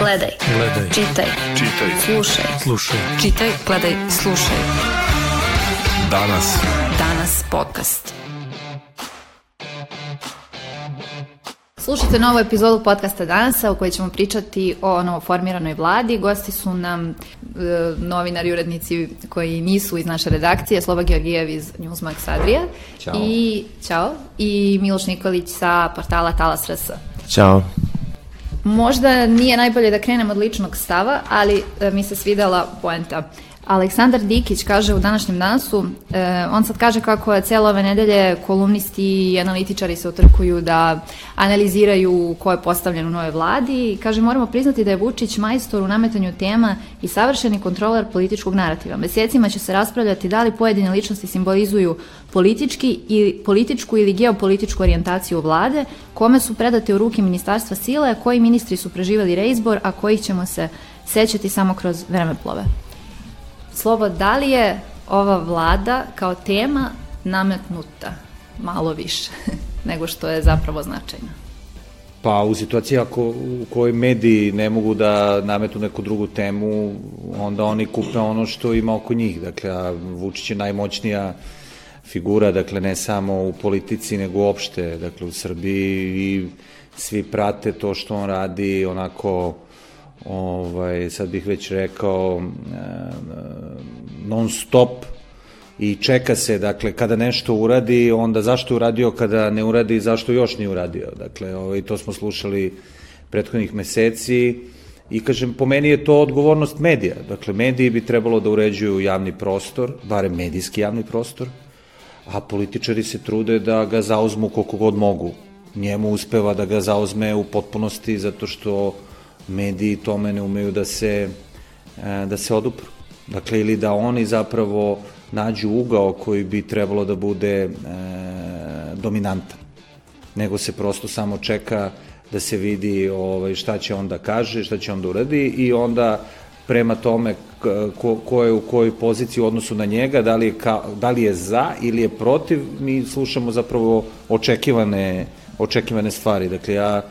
Gledaj. Gledaj. Čitaj. Čitaj. Slušaj. Slušaj. Čitaj, gledaj, slušaj. Danas. Danas podcast. Slušajte novu epizodu podcasta Danasa u kojoj ćemo pričati o novoformiranoj vladi. Gosti su nam e, novinari i urednici koji nisu iz naše redakcije, Sloba Georgijev iz Newsmax Adrija. Ćao. I, ćao. I Miloš Nikolić sa portala Talas RS. Ćao. Možda nije najbolje da krenem od ličnog stava, ali e, mi se svidela poenta. Aleksandar Dikić kaže u današnjem danasu, e, on sad kaže kako je cijelo ove nedelje kolumnisti i analitičari se utrkuju da analiziraju ko je postavljen u nove vladi i kaže moramo priznati da je Vučić majstor u nametanju tema i savršeni kontroler političkog narativa. Mesecima će se raspravljati da li pojedine ličnosti simbolizuju politički ili političku ili geopolitičku orijentaciju vlade, kome su predate u ruke ministarstva sile, koji ministri su preživali reizbor, a kojih ćemo se sećati samo kroz vremeplove. Slobo, da li je ova vlada kao tema nametnuta malo više nego što je zapravo značajna? Pa u situaciji ako, u kojoj mediji ne mogu da nametu neku drugu temu, onda oni kupe ono što ima oko njih. Dakle, a Vučić je najmoćnija figura, dakle ne samo u politici, nego uopšte, dakle u Srbiji i svi prate to što on radi onako ovaj, sad bih već rekao, non stop i čeka se, dakle, kada nešto uradi, onda zašto je uradio, kada ne uradi, zašto još nije uradio. Dakle, ovaj, to smo slušali prethodnih meseci i kažem, po meni je to odgovornost medija. Dakle, mediji bi trebalo da uređuju javni prostor, barem medijski javni prostor, a političari se trude da ga zauzmu koliko god mogu. Njemu uspeva da ga zauzme u potpunosti zato što mediji tome ne umeju da se, e, da se odupru. Dakle, ili da oni zapravo nađu ugao koji bi trebalo da bude e, dominantan. Nego se prosto samo čeka da se vidi ovaj, šta će on da kaže, šta će on da uradi i onda prema tome ko, ko je u kojoj poziciji u odnosu na njega, da li, je ka, da li je za ili je protiv, mi slušamo zapravo očekivane, očekivane stvari. Dakle, ja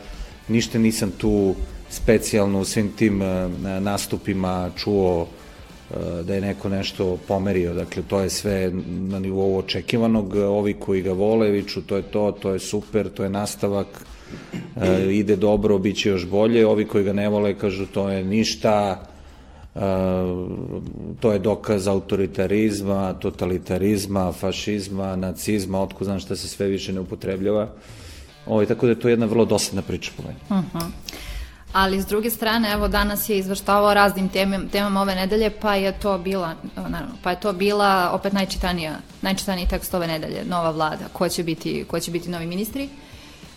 ništa nisam tu specijalno u svim tim e, nastupima čuo e, da je neko nešto pomerio, dakle to je sve na nivou očekivanog, ovi koji ga vole viču to je to, to je super, to je nastavak, ide dobro, bit će još bolje, ovi koji ga ne vole kažu to je ništa, to je dokaz autoritarizma, totalitarizma, fašizma, nacizma, otko znam šta se sve više ne upotrebljava. Ovo, ovaj, tako da je to jedna vrlo dosadna priča po meni. Uh -huh. Ali s druge strane, evo danas je izveštavao raznim temam, temama ove nedelje, pa je to bila, naravno, pa je to bila opet najčitanija, najčitaniji tekst ove nedelje, nova vlada, ko će biti, ko će biti novi ministri.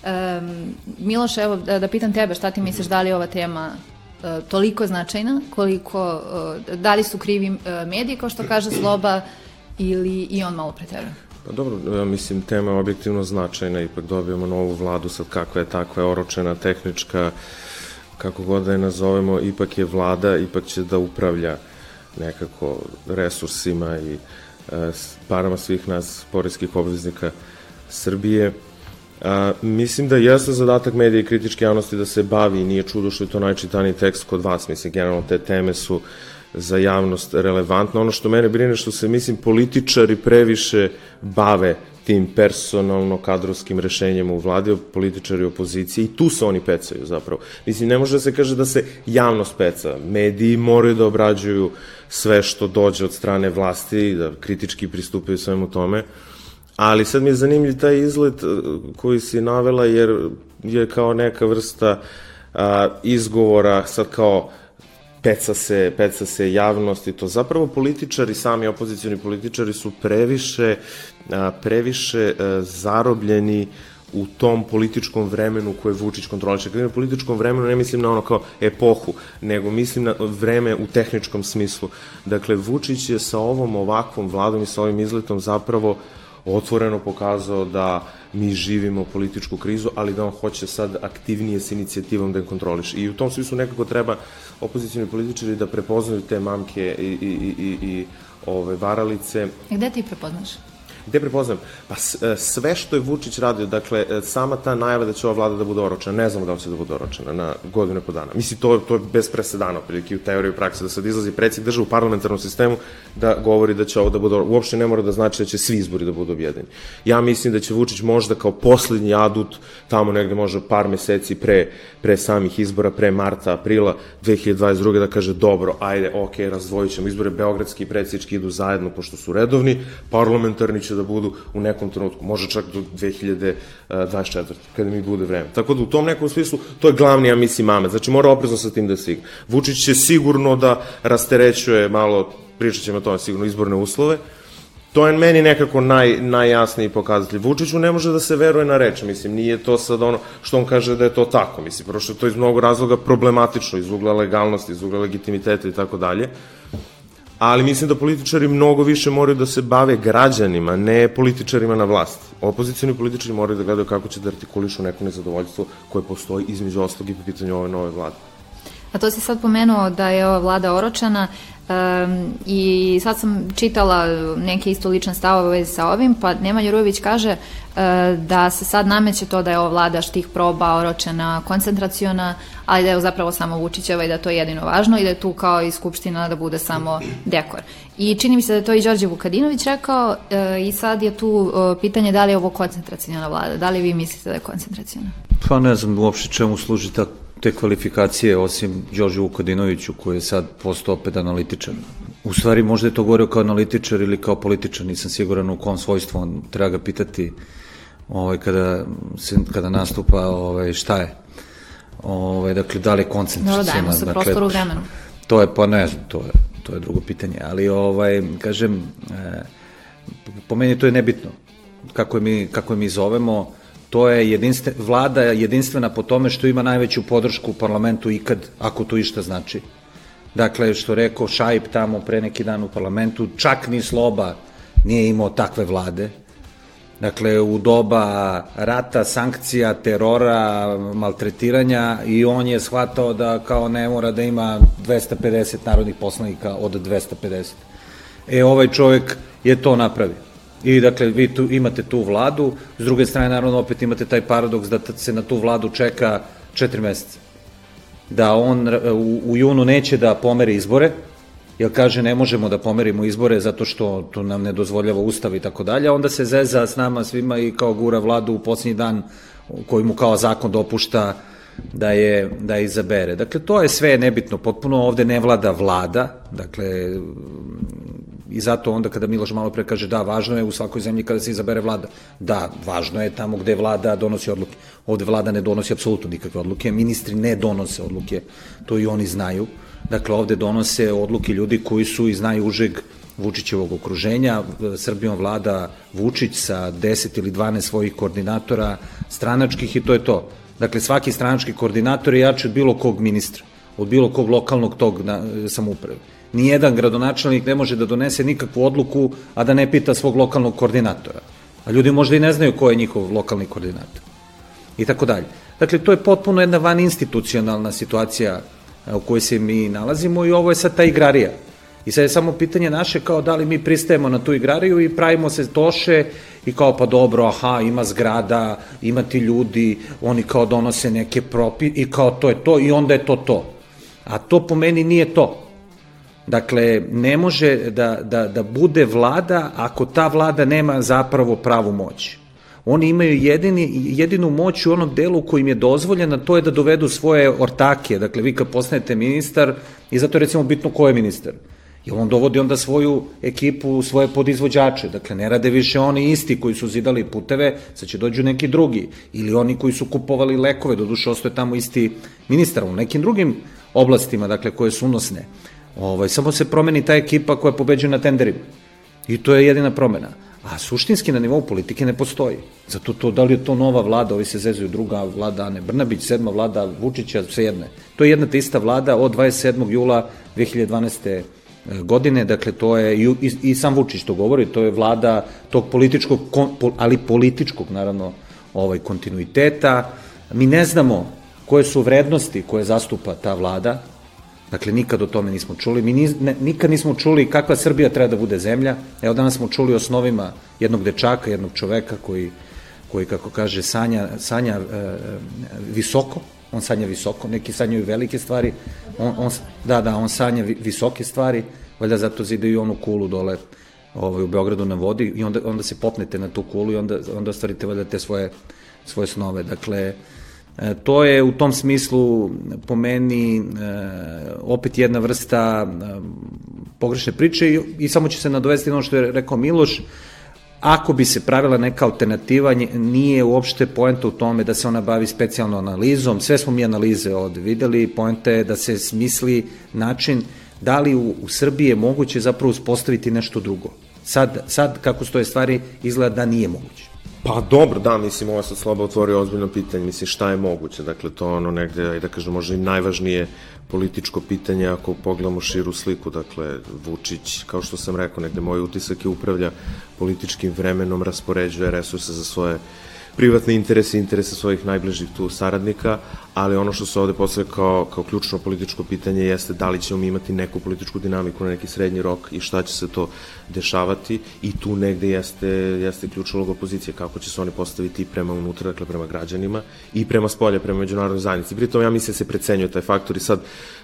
Um, Miloš, evo da, da pitam tebe, šta ti misliš da li je ova tema uh, toliko značajna, koliko, uh, da li su krivi uh, mediji, kao što kaže Sloba, ili i on malo preteruje? Pa dobro, mislim, tema je objektivno značajna, ipak dobijamo novu vladu, sad kakva je takva je oročena, tehnička, kako god da je nazovemo, ipak je vlada, ipak će da upravlja nekako resursima i e, parama svih nas, poredskih obveznika Srbije. A, mislim da jeste zadatak medija i kritičke javnosti da se bavi i nije čudo što je to najčitaniji tekst kod vas. Mislim, generalno te teme su za javnost relevantne. Ono što mene brine što se, mislim, političari previše bave tim personalno-kadrovskim rešenjem u vladi, političari opozicije i tu se oni pecaju zapravo. Mislim, ne može da se kaže da se javnost peca. Mediji moraju da obrađuju sve što dođe od strane vlasti, da kritički pristupaju svemu tome. Ali sad mi je zanimljiv taj izlet uh, koji si navela, jer je kao neka vrsta a, izgovora, sad kao peca se, peca se javnost i to. Zapravo političari, sami opozicioni političari su previše, previše a, zarobljeni u tom političkom vremenu koje Vučić kontroliše. Kada u političkom vremenu ne mislim na ono kao epohu, nego mislim na vreme u tehničkom smislu. Dakle, Vučić je sa ovom ovakvom vladom i sa ovim izletom zapravo otvoreno pokazao da mi živimo političku krizu, ali da on hoće sad aktivnije s inicijativom da je kontroliš. I u tom smislu nekako treba opozicijni političari da prepoznaju te mamke i, i, i, i ove varalice. I gde ti prepoznaš? Gde prepoznajem? Pa e, sve što je Vučić radio, dakle, e, sama ta najava da će ova vlada da bude oročena, ne znamo da će da bude oročena na godinu i po dana. Mislim, to, to je bez presedana, u teoriji i praksi, da sad izlazi predsjek država u parlamentarnom sistemu da govori da će ovo da bude oročena. Uopšte ne mora da znači da će svi izbori da budu objedeni. Ja mislim da će Vučić možda kao poslednji adut, tamo negde možda par meseci pre, pre samih izbora, pre marta, aprila 2022. da kaže, dobro, ajde, ok, razdvojit ćemo izbore, beogradski i predsjednički idu zajedno, pošto su redovni, parlamentarni će da budu u nekom trenutku, može čak do 2024. kada mi bude vreme. Tako da u tom nekom smislu, to je glavni, ja mislim, mame. Znači, mora oprezno sa tim da se igra. Vučić će sigurno da rasterećuje malo, pričat ćemo o tome, sigurno izborne uslove, To je meni nekako naj, najjasniji pokazatelj. Vučiću ne može da se veruje na reč, mislim, nije to sad ono što on kaže da je to tako, mislim, prošto je to iz mnogo razloga problematično, iz ugla legalnosti, iz ugla legitimiteta i tako dalje. Ali mislim da političari mnogo više moraju da se bave građanima, ne političarima na vlasti. Opozicijani političari moraju da gledaju kako će da artikulišu neko nezadovoljstvo koje postoji između oslog i po pitanju ove nove vlade. A to si sad pomenuo da je ova vlada oročana. Um, I sad sam čitala neke isto lične stavove u vezi sa ovim, pa Nemanja Rujević kaže uh, da se sad nameće to da je ova vlada štih proba, oročena, koncentraciona, ali da je zapravo samo Vučićeva i da to je jedino važno i da je tu kao i Skupština da bude samo dekor. I čini mi se da je to i Đorđe Vukadinović rekao uh, i sad je tu uh, pitanje da li je ovo koncentracijona vlada, da li vi mislite da je koncentracijona? Pa ne znam uopšte čemu služi ta te kvalifikacije, osim Đorđe Vukadinoviću, koji je sad postao opet analitičar. U stvari, možda je to govorio kao analitičar ili kao političar, nisam siguran u kom svojstvu, on treba ga pitati ovaj, kada, se, kada nastupa ovaj, šta je. Ovaj, dakle, da li je koncentracijona. Dobro, dajmo se dakle, prostoru vremenu. To je, pa ne znam, to je, to je drugo pitanje, ali ovaj, kažem, e, po meni to je nebitno. Kako je mi, kako je mi zovemo, to je jedinstve, vlada jedinstvena po tome što ima najveću podršku u parlamentu ikad, ako to išta znači. Dakle, što rekao Šajb tamo pre neki dan u parlamentu, čak ni Sloba nije imao takve vlade. Dakle, u doba rata, sankcija, terora, maltretiranja i on je shvatao da kao ne mora da ima 250 narodnih poslanika od 250. E, ovaj čovjek je to napravio. I dakle, vi tu imate tu vladu, s druge strane, naravno, opet imate taj paradoks da se na tu vladu čeka četiri meseca. Da on u, u junu neće da pomeri izbore, jer kaže ne možemo da pomerimo izbore zato što to nam ne dozvoljava ustav i tako dalje, onda se zeza s nama svima i kao gura vladu u posljednji dan koji mu kao zakon dopušta da je da izabere. Dakle, to je sve nebitno, potpuno ovde ne vlada vlada, dakle, I zato onda kada Miloš malo pre kaže da, važno je u svakoj zemlji kada se izabere vlada. Da, važno je tamo gde vlada donosi odluke. Ovde vlada ne donosi apsolutno nikakve odluke, ministri ne donose odluke, to i oni znaju. Dakle, ovde donose odluke ljudi koji su i znaju užeg Vučićevog okruženja. Srbijom vlada Vučić sa 10 ili 12 svojih koordinatora stranačkih i to je to. Dakle, svaki stranački koordinator je jači od bilo kog ministra, od bilo kog lokalnog tog na, samouprave nijedan gradonačelnik ne može da donese nikakvu odluku, a da ne pita svog lokalnog koordinatora. A ljudi možda i ne znaju ko je njihov lokalni koordinator. I tako dalje. Dakle, to je potpuno jedna van institucionalna situacija u kojoj se mi nalazimo i ovo je sad ta igrarija. I sad je samo pitanje naše kao da li mi pristajemo na tu igrariju i pravimo se toše i kao pa dobro, aha, ima zgrada, ima ti ljudi, oni kao donose neke propi i kao to je to i onda je to to. A to po meni nije to. Dakle, ne može da, da, da bude vlada ako ta vlada nema zapravo pravu moć. Oni imaju jedini, jedinu moć u onom delu kojim je dozvoljena, to je da dovedu svoje ortake. Dakle, vi kad postanete ministar, i zato je recimo bitno ko je ministar. Jer on dovodi onda svoju ekipu, svoje podizvođače. Dakle, ne rade više oni isti koji su zidali puteve, sad će dođu neki drugi. Ili oni koji su kupovali lekove, doduše ostoje tamo isti ministar. U nekim drugim oblastima, dakle, koje su unosne. Ovaj, samo se promeni ta ekipa koja pobeđuje na tenderima. I to je jedina promena. A suštinski na nivou politike ne postoji. Zato to, da li je to nova vlada, ovi se zezuju druga vlada Ane Brnabić, sedma vlada Vučića, sve jedne. To je jedna te ista vlada od 27. jula 2012 e, godine, dakle to je, i, i, i sam Vučić to govori, to je vlada tog političkog, ali političkog naravno, ovaj kontinuiteta. Mi ne znamo koje su vrednosti koje zastupa ta vlada, Dakle, nikad o tome nismo čuli. Mi niz, ne, nikad nismo čuli kakva Srbija treba da bude zemlja. Evo danas smo čuli o osnovima jednog dečaka, jednog čoveka koji, koji kako kaže, sanja, sanja e, visoko, on sanja visoko, neki sanjaju velike stvari, on, on, da, da, on sanja visoke stvari, valjda zato zidaju onu kulu dole ovaj, u Beogradu na vodi i onda, onda se popnete na tu kulu i onda, onda ostvarite valjda te svoje, svoje snove. Dakle, to je u tom smislu po meni e, opet jedna vrsta e, pogrešne priče i, samo će se nadovesti ono što je rekao Miloš, ako bi se pravila neka alternativa, nije uopšte poenta u tome da se ona bavi specijalno analizom, sve smo mi analize ovde videli, poenta je da se smisli način da li u, u Srbiji je moguće zapravo uspostaviti nešto drugo. Sad, sad kako stoje stvari, izgleda da nije moguće. Pa dobro, da, mislim, ovo sad slabo otvorio ozbiljno pitanje, mislim, šta je moguće, dakle, to ono negde, da kažem, možda i najvažnije političko pitanje ako pogledamo širu sliku, dakle, Vučić, kao što sam rekao, negde moj utisak je upravlja političkim vremenom, raspoređuje resurse za svoje privatne interese, interese svojih najbližih tu saradnika, ali ono što se ovde postavlja kao, kao ključno političko pitanje jeste da li ćemo mi imati neku političku dinamiku na neki srednji rok i šta će se to dešavati i tu negde jeste, jeste ključna uloga opozicije, kako će se oni postaviti prema unutra, dakle prema građanima i prema spolje, prema međunarodnoj zajednici. Pritom ja mislim da se precenjuje taj faktor i sad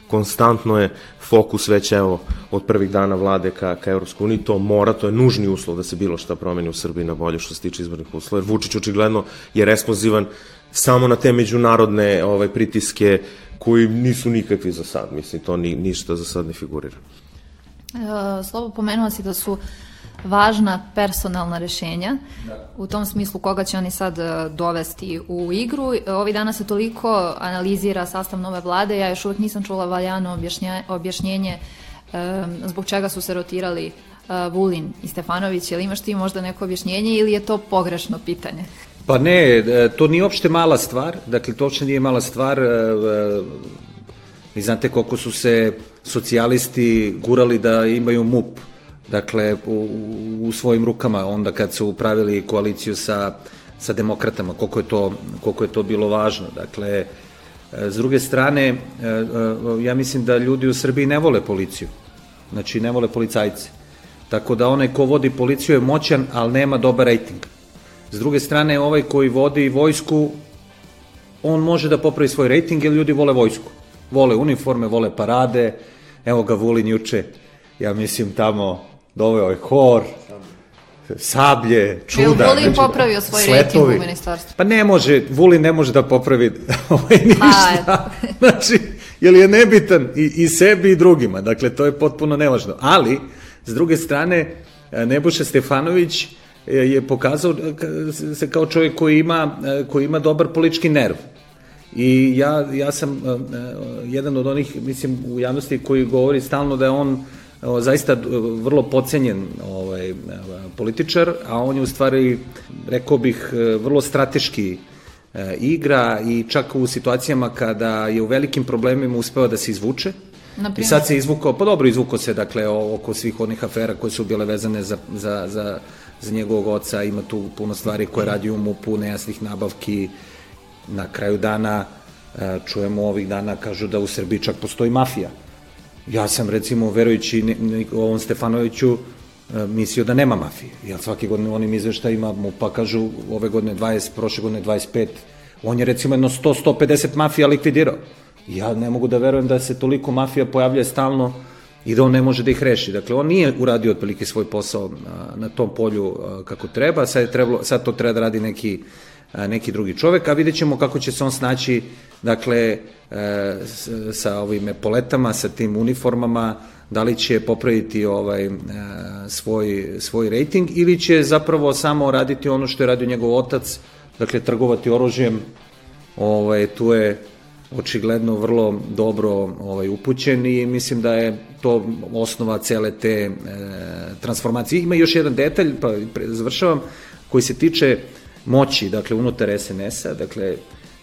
konstantno je fokus već evo od prvih dana vlade ka, ka Evropskoj uniji, to mora, to je nužni uslov da se bilo šta promeni u Srbiji na bolje što se tiče izbornih uslova, jer Vučić očigledno je responsivan samo na te međunarodne ovaj, pritiske koji nisu nikakvi za sad, mislim, to ni, ništa za sad ne figurira. E, Slobo, pomenuo si da su važna personalna rešenja. Da. U tom smislu koga će oni sad e, dovesti u igru. Ovi dana se toliko analizira sastav nove vlade, ja još uvek nisam čula valjano objašnje, objašnjenje um, zbog čega su se rotirali uh, Vulin i Stefanović. Jel imaš ti možda neko objašnjenje ili je to pogrešno pitanje? Pa ne, to nije uopšte mala stvar, dakle to uopšte nije mala stvar, vi znate koliko su se socijalisti gurali da imaju MUP, dakle, u, u svojim rukama, onda kad su upravili koaliciju sa, sa demokratama, koliko je, to, koliko je to bilo važno. Dakle, e, s druge strane, e, e, ja mislim da ljudi u Srbiji ne vole policiju, znači ne vole policajce. Tako da onaj ko vodi policiju je moćan, ali nema dobar rejting. S druge strane, ovaj koji vodi vojsku, on može da popravi svoj rejting, jer ljudi vole vojsku. Vole uniforme, vole parade, evo ga Vulin juče, ja mislim tamo doveo je hor, sablje, čuda. Je Vulin znači, popravio svoj rejting u ministarstvu? Pa ne može, Vulin ne može da popravi ovaj ništa. znači, jer je nebitan i, i sebi i drugima. Dakle, to je potpuno nevažno. Ali, s druge strane, Nebojša Stefanović je pokazao se kao čovjek koji ima, koji ima dobar politički nerv. I ja, ja sam jedan od onih, mislim, u javnosti koji govori stalno da je on zaista vrlo pocenjen ovaj, političar, a on je u stvari, rekao bih, vrlo strateški e, igra i čak u situacijama kada je u velikim problemima uspeo da se izvuče, Naprimjer? I sad se izvukao, pa dobro izvukao se dakle oko svih onih afera koje su bile vezane za, za, za, za njegovog oca, ima tu puno stvari koje radi u MUP-u, nejasnih nabavki, na kraju dana e, čujemo ovih dana kažu da u Srbiji čak postoji mafija. Ja sam recimo, verujući ovom Stefanoviću, mislio da nema mafije. Ja svake godine u onim izveštajima mu pa kažu ove godine 20, prošle godine 25, on je recimo jedno 100-150 mafija likvidirao. Ja ne mogu da verujem da se toliko mafija pojavlja stalno i da on ne može da ih reši. Dakle, on nije uradio otprilike svoj posao na, na tom polju kako treba, sad, je trebalo, sad to treba da radi neki, neki drugi čovek, a vidjet ćemo kako će se on snaći dakle, e, sa ovim poletama, sa tim uniformama, da li će popraviti ovaj e, svoj, svoj rating ili će zapravo samo raditi ono što je radio njegov otac, dakle trgovati oružjem, ovaj, tu je očigledno vrlo dobro ovaj, upućen i mislim da je to osnova cele te e, transformacije. Ima još jedan detalj, pa završavam, koji se tiče moći, dakle, unutar SNS-a, dakle,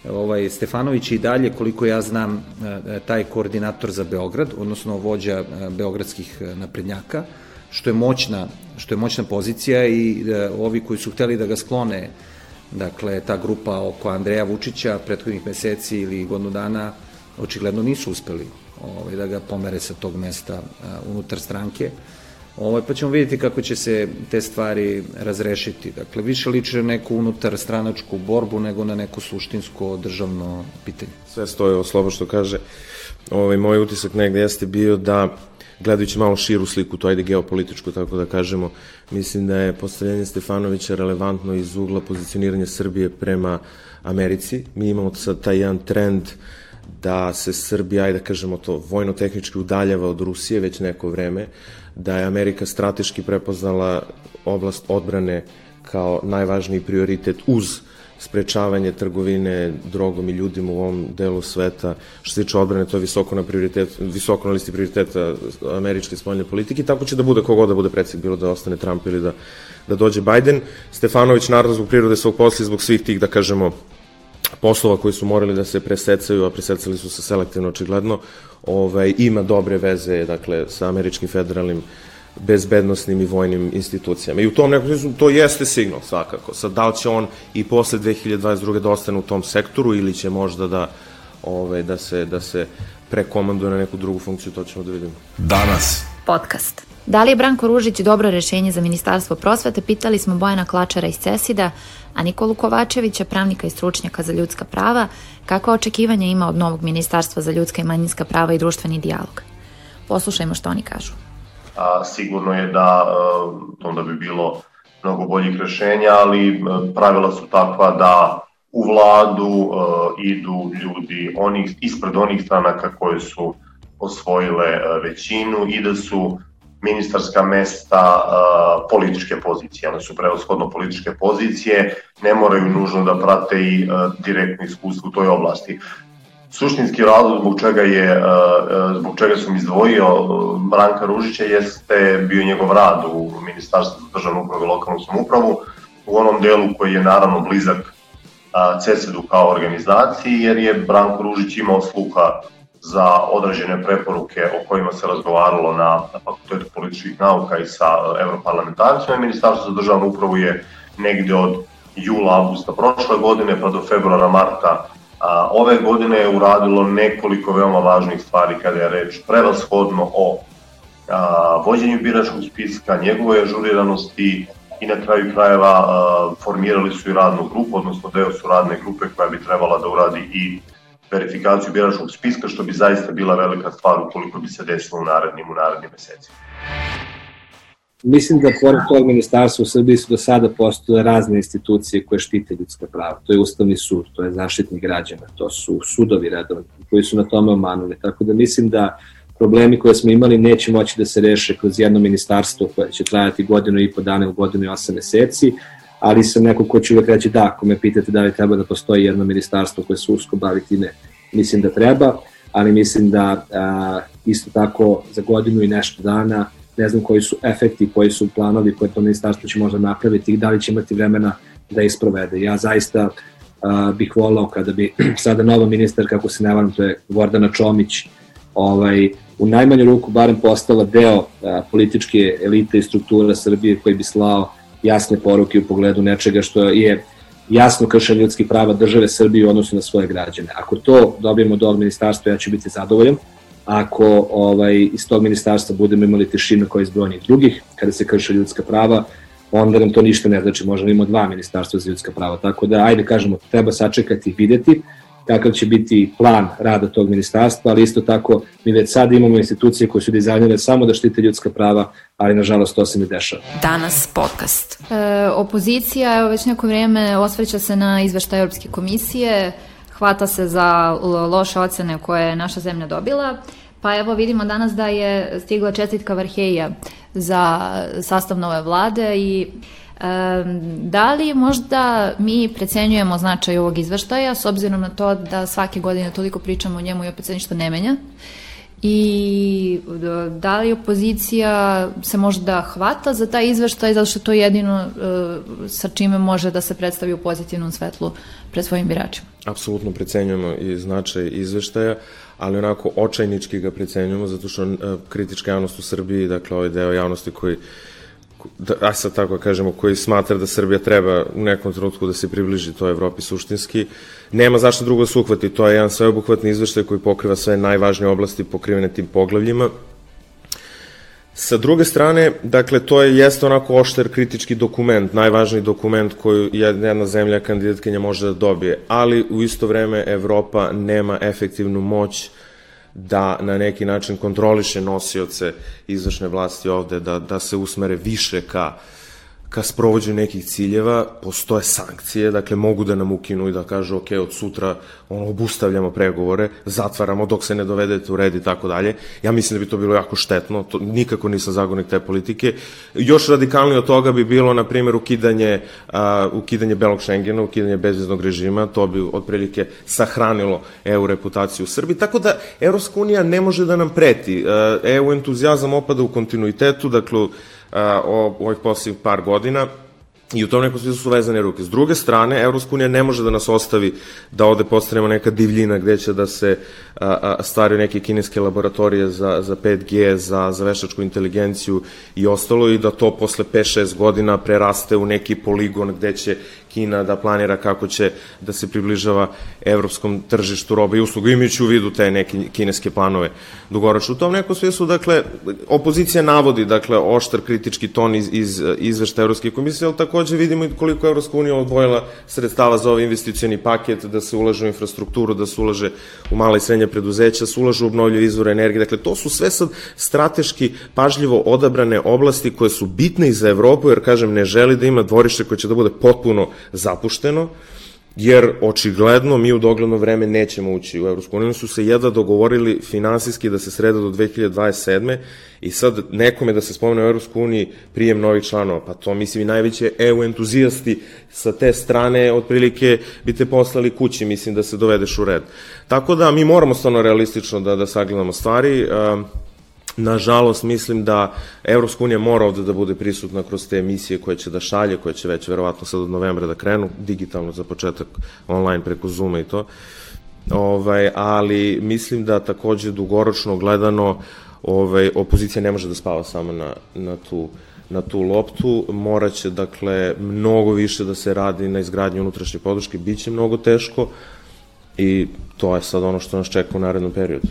ovaj Stefanović i dalje, koliko ja znam, e, e, taj koordinator za Beograd, odnosno vođa e, beogradskih naprednjaka, što je moćna, što je moćna pozicija i ovi koji su hteli da ga sklone, dakle, ta grupa oko Andreja Vučića prethodnih meseci ili godinu dana, očigledno nisu uspeli ovaj, da ga pomere sa tog mesta unutar stranke. Ovaj, pa ćemo vidjeti kako će se te stvari razrešiti. Dakle, više liče neku unutar stranačku borbu nego na neko suštinsko državno pitanje. Sve stoje o slobo što kaže. Ovaj, moj utisak negde jeste bio da gledajući malo širu sliku, to ajde geopolitičku, tako da kažemo, mislim da je postavljanje Stefanovića relevantno iz ugla pozicioniranja Srbije prema Americi. Mi imamo sad taj jedan trend da se Srbija, ajde da kažemo to, vojno-tehnički udaljava od Rusije već neko vreme, da je Amerika strateški prepoznala oblast odbrane kao najvažniji prioritet uz sprečavanje trgovine drogom i ljudima u ovom delu sveta. Što se tiče odbrane, to je visoko na, prioritet, visoko na listi prioriteta američke spoljne politike. Tako će da bude kogod da bude predsjednik, bilo da ostane Trump ili da, da dođe Biden. Stefanović, naravno, zbog prirode svog posla zbog svih tih, da kažemo, poslova koji su morali da se presecaju, a presecali su se selektivno očigledno, ovaj, ima dobre veze dakle, sa američkim federalnim bezbednostnim i vojnim institucijama. I u tom nekom smislu to jeste signal svakako. Sad, da li će on i posle 2022. da ostane u tom sektoru ili će možda da, ovaj, da, se, da se prekomanduje na neku drugu funkciju, to ćemo da vidimo. Danas. Podcast. Da li je Branko Ružić dobro rešenje za Ministarstvo prosvete, pitali smo Bojana Klačara iz Cesida, a Nikolu Kovačevića, pravnika i stručnjaka za ljudska prava, kakva očekivanja ima od novog Ministarstva za ljudska i manjinska prava i društveni dijalog. Poslušajmo što oni kažu. A, sigurno je da e, onda bi bilo mnogo boljih rešenja, ali e, pravila su takva da u vladu e, idu ljudi onih, ispred onih stranaka koje su osvojile većinu i da su ministarska mesta uh, političke pozicije. One su prevoshodno političke pozicije, ne moraju nužno da prate i uh, direktno iskustvo u toj oblasti. Suštinski razlog zbog čega je uh, zbog čega sam izdvojio Branka Ružića jeste bio njegov rad u Ministarstvu za državnu upravu i lokalnu samupravu u onom delu koji je naravno blizak CESED-u kao organizaciji jer je Branko Ružić imao sluha za određene preporuke o kojima se razgovaralo na, na Fakultetu političkih nauka i sa europarlamentarcima. Ministarstvo za državnu upravu je negde od jula, augusta prošle godine pa do februara, marta a, ove godine je uradilo nekoliko veoma važnih stvari kada je reč prevashodno o a, vođenju biračkog spiska, njegove ažuriranosti i na kraju krajeva a, formirali su i radnu grupu, odnosno deo su radne grupe koja bi trebala da uradi i verifikaciju biračkog spiska, što bi zaista bila velika stvar ukoliko bi se desilo u narednim, u narednim mesecima. Mislim da pored tog ministarstva u Srbiji su do sada postoje razne institucije koje štite ljudska prava. To je Ustavni sud, to je zaštitnik građana, to su sudovi redovni koji su na tome omanuli. Tako da mislim da problemi koje smo imali neće moći da se reše kroz jedno ministarstvo koje će trajati godinu i po dana u godinu i osam meseci, ali sam neko ko će uvek reći da, ako me pitate da li treba da postoji jedno ministarstvo koje se usko bavi time, mislim da treba, ali mislim da a, isto tako za godinu i nešto dana ne znam koji su efekti, koji su planovi koje to ministarstvo će možda napraviti i da li će imati vremena da isprovede. Ja zaista a, bih volao kada bi sada nova ministar, kako se ne varam, to je Gordana Čomić, ovaj, u najmanju ruku barem postala deo a, političke elite i struktura Srbije koji bi slao jasne poruke u pogledu nečega što je jasno kršenje ljudskih prava države Srbije u odnosu na svoje građane. Ako to dobijemo do ovog ministarstva, ja ću biti zadovoljan. Ako ovaj, iz tog ministarstva budemo imali tišinu kao iz brojnih drugih, kada se krše ljudska prava, onda nam to ništa ne znači, možda imamo dva ministarstva za ljudska prava. Tako da, ajde kažemo, treba sačekati i videti, kakav će biti plan rada tog ministarstva, ali isto tako mi već sad imamo institucije koje su dizajnjene samo da štite ljudska prava, ali nažalost to se ne dešava. Danas podcast. E, opozicija evo, već neko vrijeme osvrća se na izveštaj Europske komisije, hvata se za loše ocene koje je naša zemlja dobila, pa evo vidimo danas da je stigla čestitka Varheja za sastav nove vlade i Da li možda mi precenjujemo značaj ovog izveštaja s obzirom na to da svake godine toliko pričamo o njemu i opet se ništa ne menja? I da li opozicija se možda hvata za taj izveštaj zato što to je jedino uh, sa čime može da se predstavi u pozitivnom svetlu pred svojim biračima? Apsolutno precenjujemo i značaj izveštaja, ali onako očajnički ga precenjujemo zato što uh, kritička javnost u Srbiji, dakle ovaj deo javnosti koji da, a sad tako kažemo, koji smatra da Srbija treba u nekom trenutku da se približi toj Evropi suštinski, nema zašto drugo da se uhvati. To je jedan sveobuhvatni izveštaj koji pokriva sve najvažnije oblasti pokrivene tim poglavljima. Sa druge strane, dakle, to je jeste onako ošter kritički dokument, najvažniji dokument koju jedna zemlja kandidatkinja može da dobije, ali u isto vreme Evropa nema efektivnu moć da na neki način kontroliše nosioce izvršne vlasti ovde, da, da se usmere više ka uh, ka sprovođenju nekih ciljeva, postoje sankcije, dakle mogu da nam ukinu i da kažu ok, od sutra ono, obustavljamo pregovore, zatvaramo dok se ne dovedete u red i tako dalje. Ja mislim da bi to bilo jako štetno, to, nikako nisam zagonik te politike. Još radikalnije od toga bi bilo, na primjer, ukidanje, a, ukidanje belog Schengena, ukidanje bezviznog režima, to bi otprilike sahranilo EU reputaciju u Srbiji. Tako da Evropska unija ne može da nam preti. EU entuzijazam opada u kontinuitetu, dakle, o ovih poslednjih par godina I u tom nekom smislu su vezane ruke. S druge strane, Evropska unija ne može da nas ostavi da ovde postanemo neka divljina gde će da se stvaraju neke kineske laboratorije za, za 5G, za, za veštačku inteligenciju i ostalo i da to posle 5-6 godina preraste u neki poligon gde će Kina da planira kako će da se približava evropskom tržištu roba i usluga, imajući u vidu te neke kineske planove dugoročno. U tom nekom smislu, dakle, opozicija navodi, dakle, oštar kritički ton iz, iz izvešta Evropske komisije, ali takođe vidimo i koliko Evropska unija odvojila sredstava za ovaj investicioni paket, da se ulaže u infrastrukturu, da se ulaže u mala i srednja preduzeća, da se ulaže u obnovljive izvore energije. Dakle, to su sve sad strateški pažljivo odabrane oblasti koje su bitne i za Evropu, jer, kažem, ne želi da ima dvorište koje će da bude potpuno zapušteno, jer očigledno mi u dogledno vreme nećemo ući u Evropsku uniju, su se jedva dogovorili finansijski da se sreda do 2027. i sad nekome da se spomene u Evropsku uniji prijem novih članova, pa to mislim i najveće EU entuzijasti sa te strane otprilike bi te poslali kući, mislim da se dovedeš u red. Tako da mi moramo stvarno realistično da, da sagledamo stvari, uh, Nažalost, mislim da Evropska unija mora ovde da bude prisutna kroz te emisije koje će da šalje, koje će već verovatno sad od novembra da krenu, digitalno za početak, online preko Zuma i to. Ovaj, ali mislim da takođe dugoročno gledano ovaj, opozicija ne može da spava samo na, na tu na tu loptu, moraće dakle mnogo više da se radi na izgradnji unutrašnje podrške, biće mnogo teško i to je sad ono što nas čeka u narednom periodu.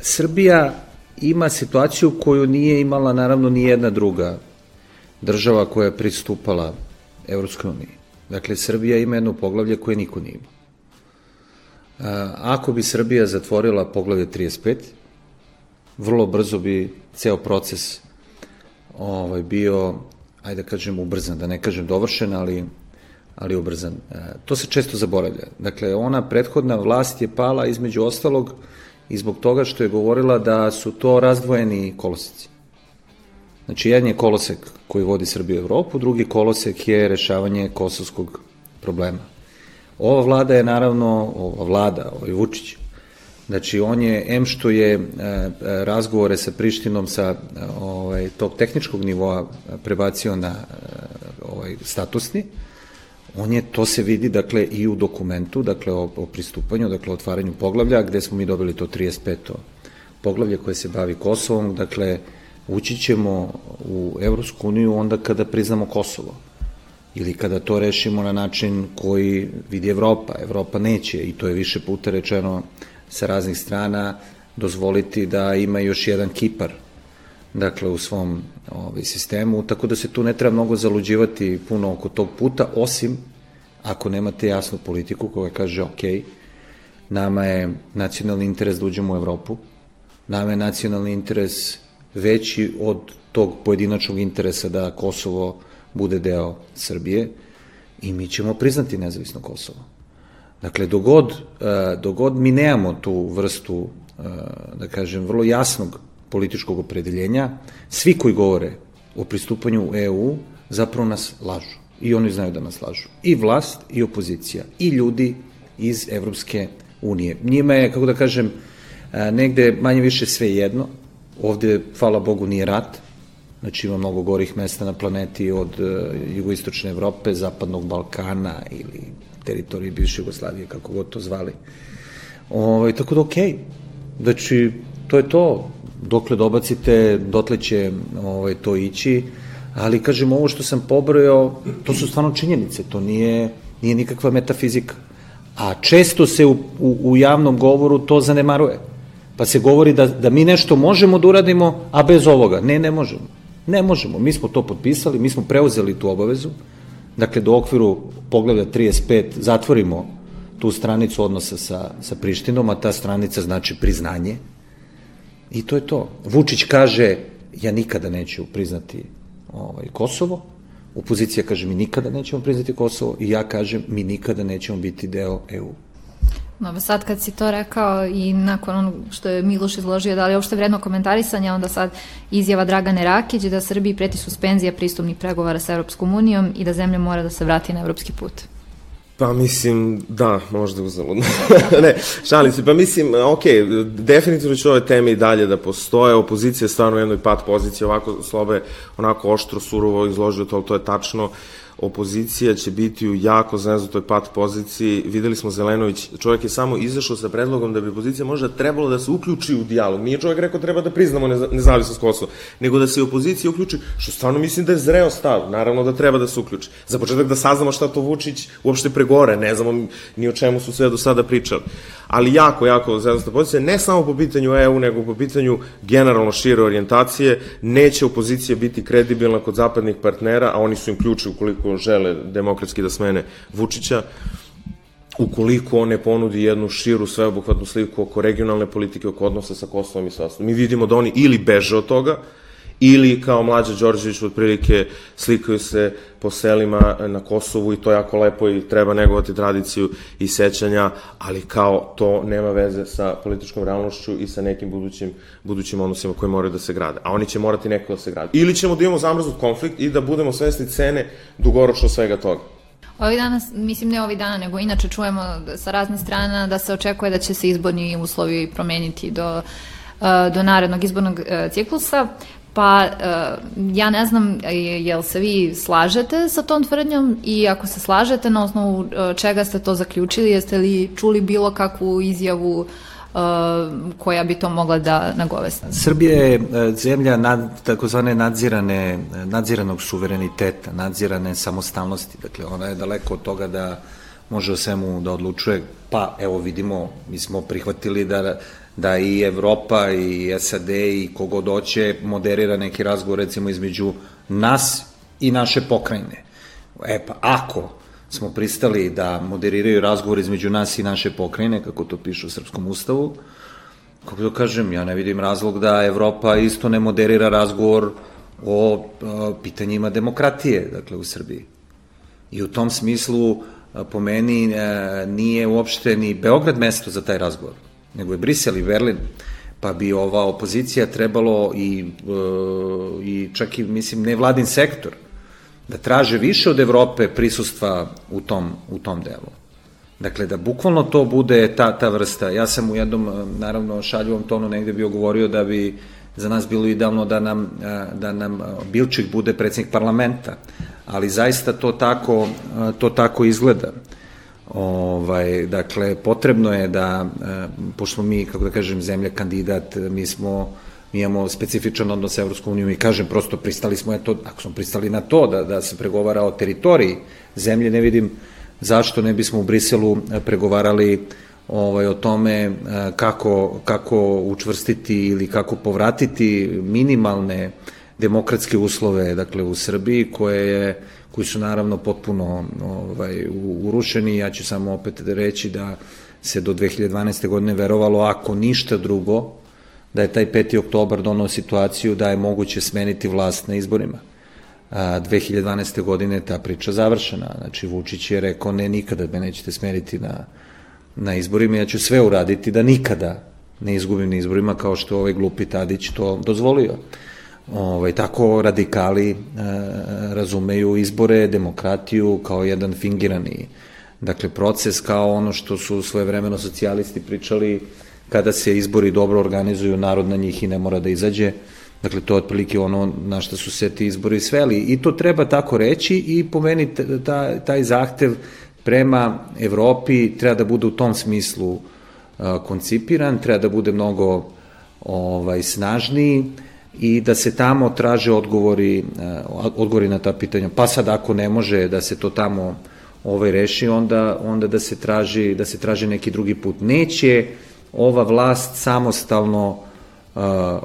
Srbija ima situaciju koju nije imala naravno ni jedna druga država koja je pristupala Evropskoj uniji. Dakle, Srbija ima jedno poglavlje koje niko nije imao. Ako bi Srbija zatvorila poglavlje 35, vrlo brzo bi ceo proces ovaj, bio, ajde da kažem, ubrzan, da ne kažem dovršen, ali, ali ubrzan. To se često zaboravlja. Dakle, ona prethodna vlast je pala između ostalog i zbog toga što je govorila da su to razdvojeni koloseci. Znači, jedan je kolosek koji vodi Srbiju u Evropu, drugi kolosek je rešavanje kosovskog problema. Ova vlada je naravno, ova vlada, ovaj Vučić, znači on je, em što je e, razgovore sa Prištinom sa ovaj, tog tehničkog nivoa prebacio na e, ovaj, statusni, on je, to se vidi, dakle, i u dokumentu, dakle, o, o pristupanju, dakle, o otvaranju poglavlja, gde smo mi dobili to 35. poglavlje koje se bavi Kosovom, dakle, ući ćemo u Evropsku uniju onda kada priznamo Kosovo ili kada to rešimo na način koji vidi Evropa. Evropa neće, i to je više puta rečeno sa raznih strana, dozvoliti da ima još jedan Kipar dakle u svom ovaj, sistemu, tako da se tu ne treba mnogo zaluđivati puno oko tog puta, osim ako nemate jasnu politiku koja kaže ok, nama je nacionalni interes da uđemo u Evropu, nama je nacionalni interes veći od tog pojedinačnog interesa da Kosovo bude deo Srbije i mi ćemo priznati nezavisno Kosovo. Dakle, dogod, eh, dogod mi nemamo tu vrstu, eh, da kažem, vrlo jasnog političkog opredeljenja, svi koji govore o pristupanju u EU zapravo nas lažu. I oni znaju da nas lažu. I vlast, i opozicija, i ljudi iz Evropske unije. Njima je, kako da kažem, negde manje više sve jedno. Ovde, hvala Bogu, nije rat. Znači ima mnogo gorih mesta na planeti od jugoistočne Evrope, zapadnog Balkana ili teritorije bivše Jugoslavije, kako god to zvali. Ovo, ovaj, tako da okej. Okay. Znači, to je to dokle dobacite, dotle će ovaj, to ići. ali kažem, ovo što sam pobrojao, to su stvarno činjenice, to nije, nije nikakva metafizika. A često se u, u, u javnom govoru to zanemaruje. Pa se govori da, da mi nešto možemo da uradimo, a bez ovoga. Ne, ne možemo. Ne možemo. Mi smo to potpisali, mi smo preuzeli tu obavezu. Dakle, do okviru poglavlja 35 zatvorimo tu stranicu odnosa sa, sa Prištinom, a ta stranica znači priznanje. I to je to. Vučić kaže, ja nikada neću priznati ovaj, Kosovo, opozicija kaže mi nikada nećemo priznati Kosovo i ja kažem mi nikada nećemo biti deo EU. No, sad kad si to rekao i nakon onog što je Miloš izložio, da li je uopšte vredno komentarisanja, onda sad izjava Dragane Rakić da Srbiji preti suspenzija pristupnih pregovara sa Europskom unijom i da zemlja mora da se vrati na evropski put. Pa mislim, da, možda uzaludno. ne, šalim se, pa mislim, ok, definitivno će ove teme i dalje da postoje, opozicija je stvarno u jednoj pat poziciji, ovako slobe, onako oštro, surovo izložio to, to je tačno, uh, opozicija će biti u jako znezutoj pat poziciji. Videli smo Zelenović, čovjek je samo izašao sa predlogom da bi opozicija možda trebalo da se uključi u dijalog. Nije čovjek rekao treba da priznamo nezavisnost Kosova, nego da se opozicija uključi, što stvarno mislim da je zreo stav. Naravno da treba da se uključi. Za početak da saznamo šta to Vučić uopšte pregore, ne znamo ni o čemu su sve do sada pričali. Ali jako, jako zezasta pozicija, ne samo po pitanju EU, nego po pitanju generalno šire orijentacije, neće opozicija biti kredibilna kod zapadnih partnera, a oni su im ključi ukoliko žele demokratski da smene Vučića, ukoliko on ne ponudi jednu širu sveobuhvatnu sliku oko regionalne politike, oko odnosa sa Kosovom i sa Mi vidimo da oni ili beže od toga, ili kao mlađa Đorđević otprilike slikaju se po selima na Kosovu i to jako lepo i treba negovati tradiciju i sećanja, ali kao to nema veze sa političkom realnošću i sa nekim budućim, budućim odnosima koji moraju da se grade. A oni će morati neko da se grade. Ili ćemo da imamo zamrznut konflikt i da budemo svesni cene dugoročno svega toga. Ovih dana, mislim ne ovih dana, nego inače čujemo sa raznih strana da se očekuje da će se izborni uslovi promeniti do do narednog izbornog e, ciklusa. Pa uh, ja ne znam jel se vi slažete sa tom tvrdnjom i ako se slažete na osnovu uh, čega ste to zaključili, jeste li čuli bilo kakvu izjavu koja bi to mogla da nagovesti? Srbija je zemlja nad, takozvane nadzirane, nadziranog suvereniteta, nadzirane samostalnosti. Dakle, ona je daleko od toga da može o svemu da odlučuje. Pa, evo vidimo, mi smo prihvatili da da i Evropa i SAD i kogod hoće moderira neki razgovor recimo između nas i naše pokrajine. E pa ako smo pristali da moderiraju razgovor između nas i naše pokrajine, kako to piše u Srpskom ustavu, kako da kažem, ja ne vidim razlog da Evropa isto ne moderira razgovor o, o pitanjima demokratije, dakle, u Srbiji. I u tom smislu, po meni, e, nije uopšte ni Beograd mesto za taj razgovor nego je Brisel i Berlin, pa bi ova opozicija trebalo i, e, i čak i, mislim, nevladin sektor, da traže više od Evrope prisustva u tom, u tom delu. Dakle, da bukvalno to bude ta, ta vrsta. Ja sam u jednom, e, naravno, šaljivom tonu negde bio govorio da bi za nas bilo idealno da nam, e, da nam Bilčik bude predsednik parlamenta, ali zaista to tako, to tako izgleda. Ovaj, dakle, potrebno je da, e, pošto mi, kako da kažem, zemlja kandidat, mi smo mi imamo specifičan odnos sa Evropskom unijom i kažem, prosto pristali smo, eto, ako smo pristali na to da, da se pregovara o teritoriji zemlje, ne vidim zašto ne bismo u Briselu e, pregovarali ovaj, o tome kako, kako učvrstiti ili kako povratiti minimalne demokratske uslove dakle, u Srbiji koje je koji su naravno potpuno ovaj, urušeni. Ja ću samo opet reći da se do 2012. godine verovalo, ako ništa drugo, da je taj 5. oktobar donao situaciju da je moguće smeniti vlast na izborima. A, 2012. godine ta priča završena. Znači, Vučić je rekao, ne, nikada me nećete smeniti na, na izborima, ja ću sve uraditi da nikada ne izgubim na izborima, kao što ovaj glupi Tadić to dozvolio ovaj, tako radikali e, razumeju izbore, demokratiju kao jedan fingirani dakle, proces kao ono što su svojevremeno socijalisti pričali kada se izbori dobro organizuju, narod na njih i ne mora da izađe. Dakle, to je otprilike ono na što su se ti izbori sveli. I to treba tako reći i po meni ta, taj zahtev prema Evropi treba da bude u tom smislu uh, koncipiran, treba da bude mnogo ovaj, snažniji, i da se tamo traže odgovori, e, odgovori na ta pitanja. Pa sad ako ne može da se to tamo ovaj reši, onda, onda da se traži da se traži neki drugi put. Neće ova vlast samostalno uh,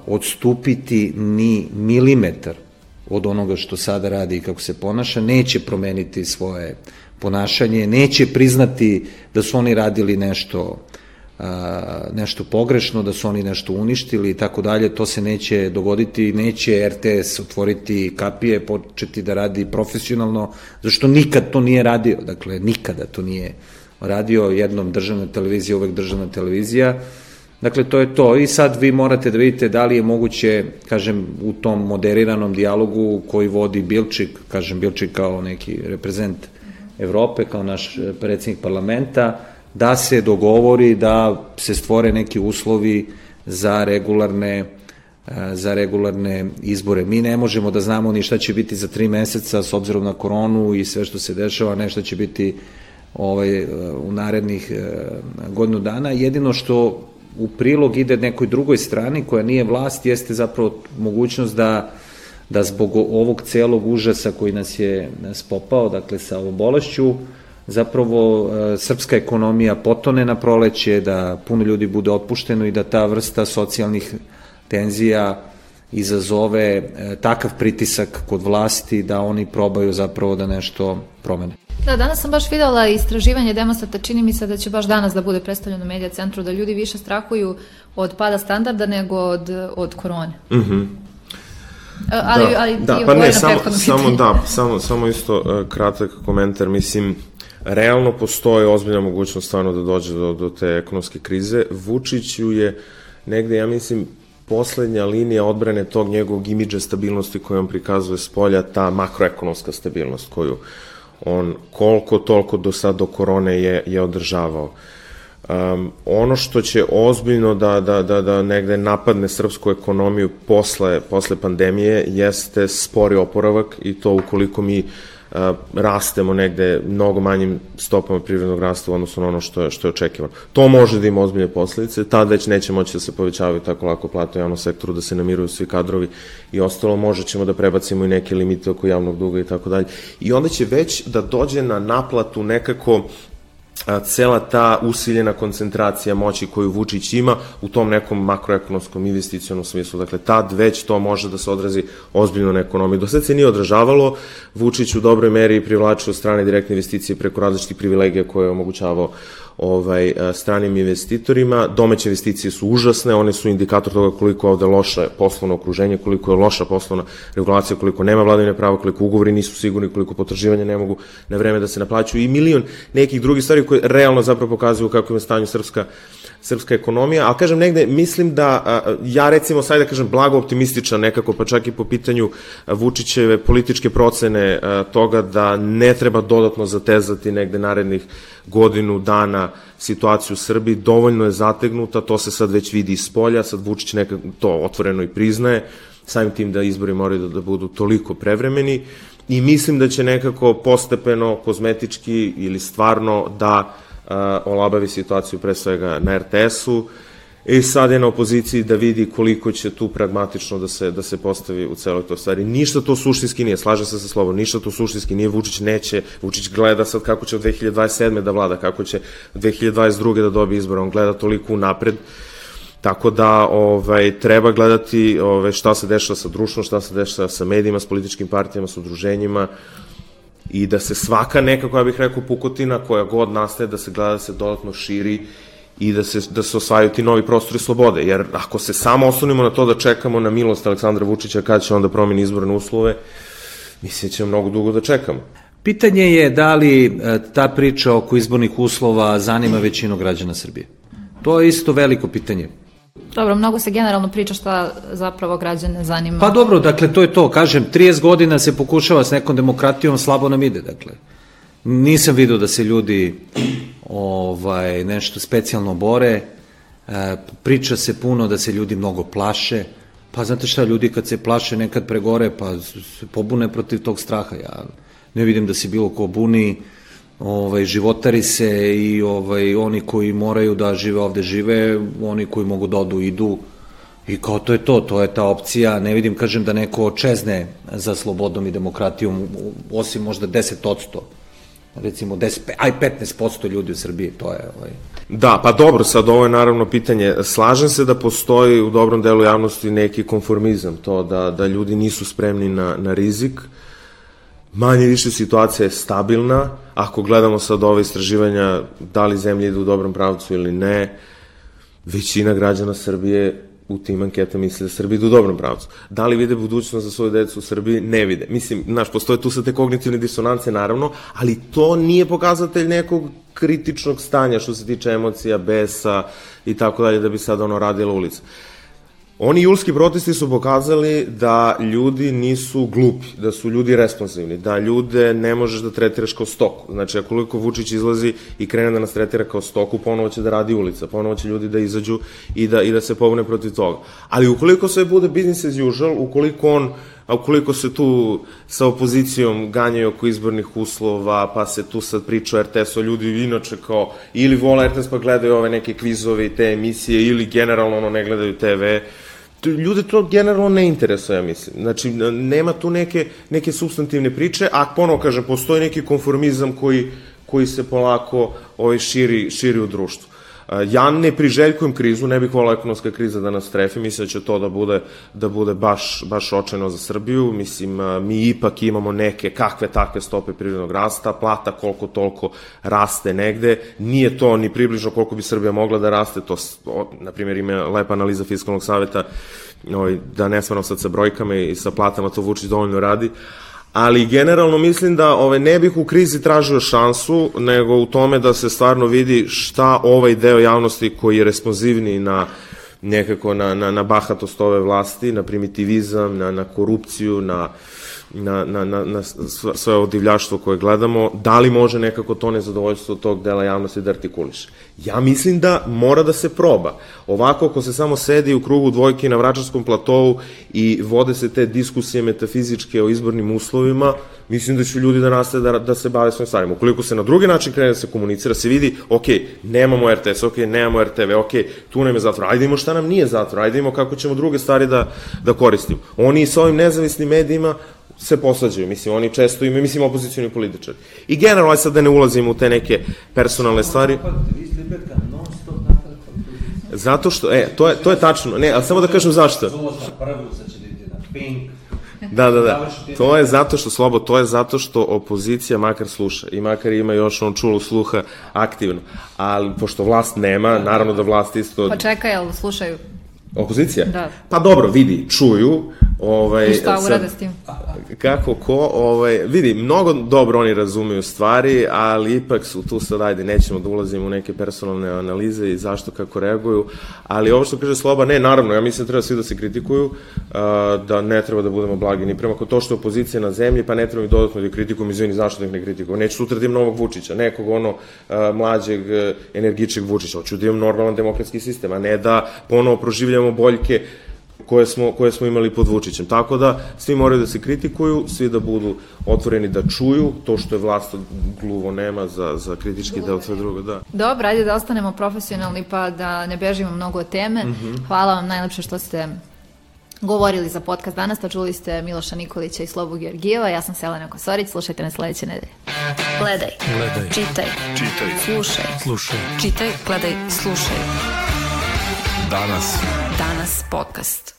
odstupiti ni milimetar od onoga što sada radi i kako se ponaša, neće promeniti svoje ponašanje, neće priznati da su oni radili nešto nešto pogrešno, da su oni nešto uništili i tako dalje, to se neće dogoditi, neće RTS otvoriti kapije, početi da radi profesionalno, zašto nikad to nije radio, dakle nikada to nije radio, jednom državna televizija, uvek državna televizija, Dakle, to je to. I sad vi morate da vidite da li je moguće, kažem, u tom moderiranom dijalogu koji vodi Bilčik, kažem Bilčik kao neki reprezent Evrope, kao naš predsednik parlamenta, da se dogovori da se stvore neki uslovi za regularne e, za regularne izbore. Mi ne možemo da znamo ni šta će biti za tri meseca s obzirom na koronu i sve što se dešava, ne šta će biti ovaj, e, u narednih e, godinu dana. Jedino što u prilog ide nekoj drugoj strani koja nije vlast jeste zapravo mogućnost da da zbog ovog celog užasa koji nas je spopao, dakle sa ovom bolešću, zapravo e, srpska ekonomija potone na proleće, da puno ljudi bude otpušteno i da ta vrsta socijalnih tenzija izazove e, takav pritisak kod vlasti da oni probaju zapravo da nešto promene. Da, danas sam baš videla istraživanje demonstrata, čini mi se da će baš danas da bude predstavljeno u medija centru, da ljudi više strahuju od pada standarda nego od, od korone. Mhm. Mm ali, da, ali da, pa ne, samo, samo, da, samo, samo isto uh, kratak komentar, mislim, realno postoje ozbiljna mogućnost stvarno da dođe do, do te ekonomske krize. Vučiću je negde, ja mislim, poslednja linija odbrane tog njegovog imidža stabilnosti koju on prikazuje s polja, ta makroekonomska stabilnost koju on koliko toliko do sad do korone je, je održavao. Um, ono što će ozbiljno da, da, da, da negde napadne srpsku ekonomiju posle, posle pandemije jeste spori oporavak i to ukoliko mi uh, rastemo negde mnogo manjim stopama privrednog rasta u odnosu na ono što je, što je očekivano. To može da ima ozbiljne posledice, tad već neće moći da se povećavaju tako lako plate u javnom sektoru, da se namiruju svi kadrovi i ostalo, može ćemo da prebacimo i neke limite oko javnog duga i tako dalje. I onda će već da dođe na naplatu nekako cela ta usiljena koncentracija moći koju Vučić ima u tom nekom makroekonomskom investicionom smislu. Dakle, tad već to može da se odrazi ozbiljno na ekonomiju. Do sad se nije odražavalo, Vučić u dobroj meri privlačio strane direktne investicije preko različitih privilegija koje je omogućavao ovaj, stranim investitorima. Domaće investicije su užasne, one su indikator toga koliko je ovde loše poslovno okruženje, koliko je loša poslovna regulacija, koliko nema vladavine prava, koliko ugovori nisu sigurni, koliko potraživanja ne mogu na vreme da se naplaćuju i milion nekih drugih stvari koje realno zapravo pokazuju kako je stanju srpska srpska ekonomija, ali kažem negde, mislim da, ja recimo sad da kažem blago optimističan nekako, pa čak i po pitanju Vučićeve političke procene toga da ne treba dodatno zatezati negde narednih godinu dana situaciju u Srbiji, dovoljno je zategnuta, to se sad već vidi iz polja, sad Vučić nekako to otvoreno i priznaje, samim tim da izbori moraju da, da budu toliko prevremeni i mislim da će nekako postepeno, kozmetički ili stvarno da olabavi situaciju pre svega na RTS-u i sad je na opoziciji da vidi koliko će tu pragmatično da se, da se postavi u celoj toj stvari. Ništa to suštinski nije, slažem se sa slovom, ništa to suštinski nije, Vučić neće, Vučić gleda sad kako će od 2027. da vlada, kako će 2022. da dobije izbor, on gleda toliko u napred, Tako da ovaj, treba gledati ovaj, šta se dešava sa društvom, šta se dešava sa medijima, s političkim partijama, s udruženjima, i da se svaka neka, koja bih rekao, pukotina koja god nastaje, da se gleda da se dodatno širi i da se, da se osvajaju ti novi prostori slobode. Jer ako se samo osunimo na to da čekamo na milost Aleksandra Vučića kada će onda promeni izborne uslove, mislim da ćemo mnogo dugo da čekamo. Pitanje je da li e, ta priča oko izbornih uslova zanima većinu građana Srbije. To je isto veliko pitanje. Dobro, mnogo se generalno priča šta zapravo građane zanima. Pa dobro, dakle, to je to. Kažem, 30 godina se pokušava s nekom demokratijom, slabo nam ide, dakle. Nisam vidio da se ljudi ovaj, nešto specijalno bore. E, priča se puno da se ljudi mnogo plaše. Pa znate šta, ljudi kad se plaše nekad pregore, pa se pobune protiv tog straha. Ja ne vidim da se bilo ko buni ovaj, životari se i ovaj, oni koji moraju da žive ovde žive, oni koji mogu da odu idu, I kao to je to, to je ta opcija, ne vidim, kažem, da neko čezne za slobodom i demokratijom, osim možda 10%, recimo 10, aj 15% ljudi u Srbiji, to je... Ovaj. Da, pa dobro, sad ovo je naravno pitanje. Slažem se da postoji u dobrom delu javnosti neki konformizam, to da, da ljudi nisu spremni na, na rizik, manje više situacija je stabilna, ako gledamo sad ove istraživanja da li zemlje idu u dobrom pravcu ili ne, većina građana Srbije u tim anketama misle da Srbija ide u dobrom pravcu. Da li vide budućnost za svoju decu u Srbiji? Ne vide. Mislim, znaš, postoje tu sa te kognitivne disonance, naravno, ali to nije pokazatelj nekog kritičnog stanja što se tiče emocija, besa i tako dalje, da bi sad ono radila ulica. Oni julski protesti su pokazali da ljudi nisu glupi, da su ljudi responsivni, da ljude ne možeš da tretiraš kao stoku. Znači, ako Vučić izlazi i krene da nas tretira kao stoku, ponovo će da radi ulica, ponovo će ljudi da izađu i da, i da se pobune protiv toga. Ali ukoliko sve bude business as usual, ukoliko on a ukoliko se tu sa opozicijom ganjaju oko izbornih uslova, pa se tu sad priča o RTS-u, ljudi inače kao ili vole RTS pa gledaju ove neke kvizove i te emisije, ili generalno ono ne gledaju TV, ljude to generalno ne interesuje, ja mislim. Znači, nema tu neke, neke substantivne priče, a ponovo kažem, postoji neki konformizam koji, koji se polako ovaj, širi, širi u društvu. Ja ne priželjkujem krizu, ne bih volao ekonomska kriza da nas trefi, mislim da će to da bude, da bude baš, baš očajno za Srbiju, mislim, mi ipak imamo neke kakve takve stope prirodnog rasta, plata koliko toliko raste negde, nije to ni približno koliko bi Srbija mogla da raste, to, na primjer, ima lepa analiza Fiskalnog saveta, ovaj, da ne smaram sad sa brojkama i sa platama, to Vučić dovoljno radi, ali generalno mislim da ove, ne bih u krizi tražio šansu, nego u tome da se stvarno vidi šta ovaj deo javnosti koji je responsivni na nekako na, na, na bahatost ove vlasti, na primitivizam, na, na korupciju, na na, na, na, na sve ovo divljaštvo koje gledamo, da li može nekako to nezadovoljstvo tog dela javnosti da artikuliše? Ja mislim da mora da se proba. Ovako, ako se samo sedi u krugu dvojke na Vračarskom platovu i vode se te diskusije metafizičke o izbornim uslovima, mislim da će ljudi da nastave da, da se bave svojim stvarima. Ukoliko se na drugi način krene da se komunicira, se vidi, ok, nemamo RTS, ok, nemamo RTV, ok, tu nam je zatvor, ajde imamo šta nam nije zatvor, ajde imamo kako ćemo druge stvari da, da koristimo. Oni sa ovim nezavisnim medijima se posađaju, mislim, oni često imaju, mislim, opozicijoni političari. I generalno, sad da ne ulazimo u te neke personalne stvari. Zato što, e, to je, to je tačno, ne, ali samo da kažem zašto. Da, da, da. To je zato što, Slobo, to je zato što opozicija makar sluša i makar ima još on čulu sluha aktivno. Ali, pošto vlast nema, naravno da vlast isto... Pa čekaj, jel slušaju? Opozicija? Da. Pa dobro, vidi, čuju. Ovaj, I šta urade s tim? Kako ko, ovaj, vidi, mnogo dobro oni razumeju stvari, ali ipak su tu sad, ajde, nećemo da ulazimo u neke personalne analize i zašto, kako reaguju, ali ovo što kaže Sloba, ne, naravno, ja mislim da treba svi da se kritikuju, da ne treba da budemo blagi ni prema ko to što je opozicija na zemlji, pa ne treba i dodatno da kritikujem, izvini, zašto da ih ne kritikujem, neću sutra da imam novog Vučića, nekog ono mlađeg, energičeg Vučića, hoću da imam normalan demokratski sistem, a ne da ponovo proživljamo boljke koje smo, koje smo imali pod Vučićem. Tako da svi moraju da se kritikuju, svi da budu otvoreni da čuju to što je vlast gluvo nema za, za kritički deo sve drugo. Da. Dobro, ajde da ostanemo profesionalni pa da ne bežimo mnogo od teme. Mm -hmm. Hvala vam najlepše što ste govorili za podcast danas, pa čuli ste Miloša Nikolića i Slobu Georgijeva, ja sam Selena Kosorić, slušajte na sledeće nedelje. Gledaj, gledaj, čitaj, čitaj, slušaj, slušaj, čitaj, gledaj, slušaj. Danas. Danas podcast.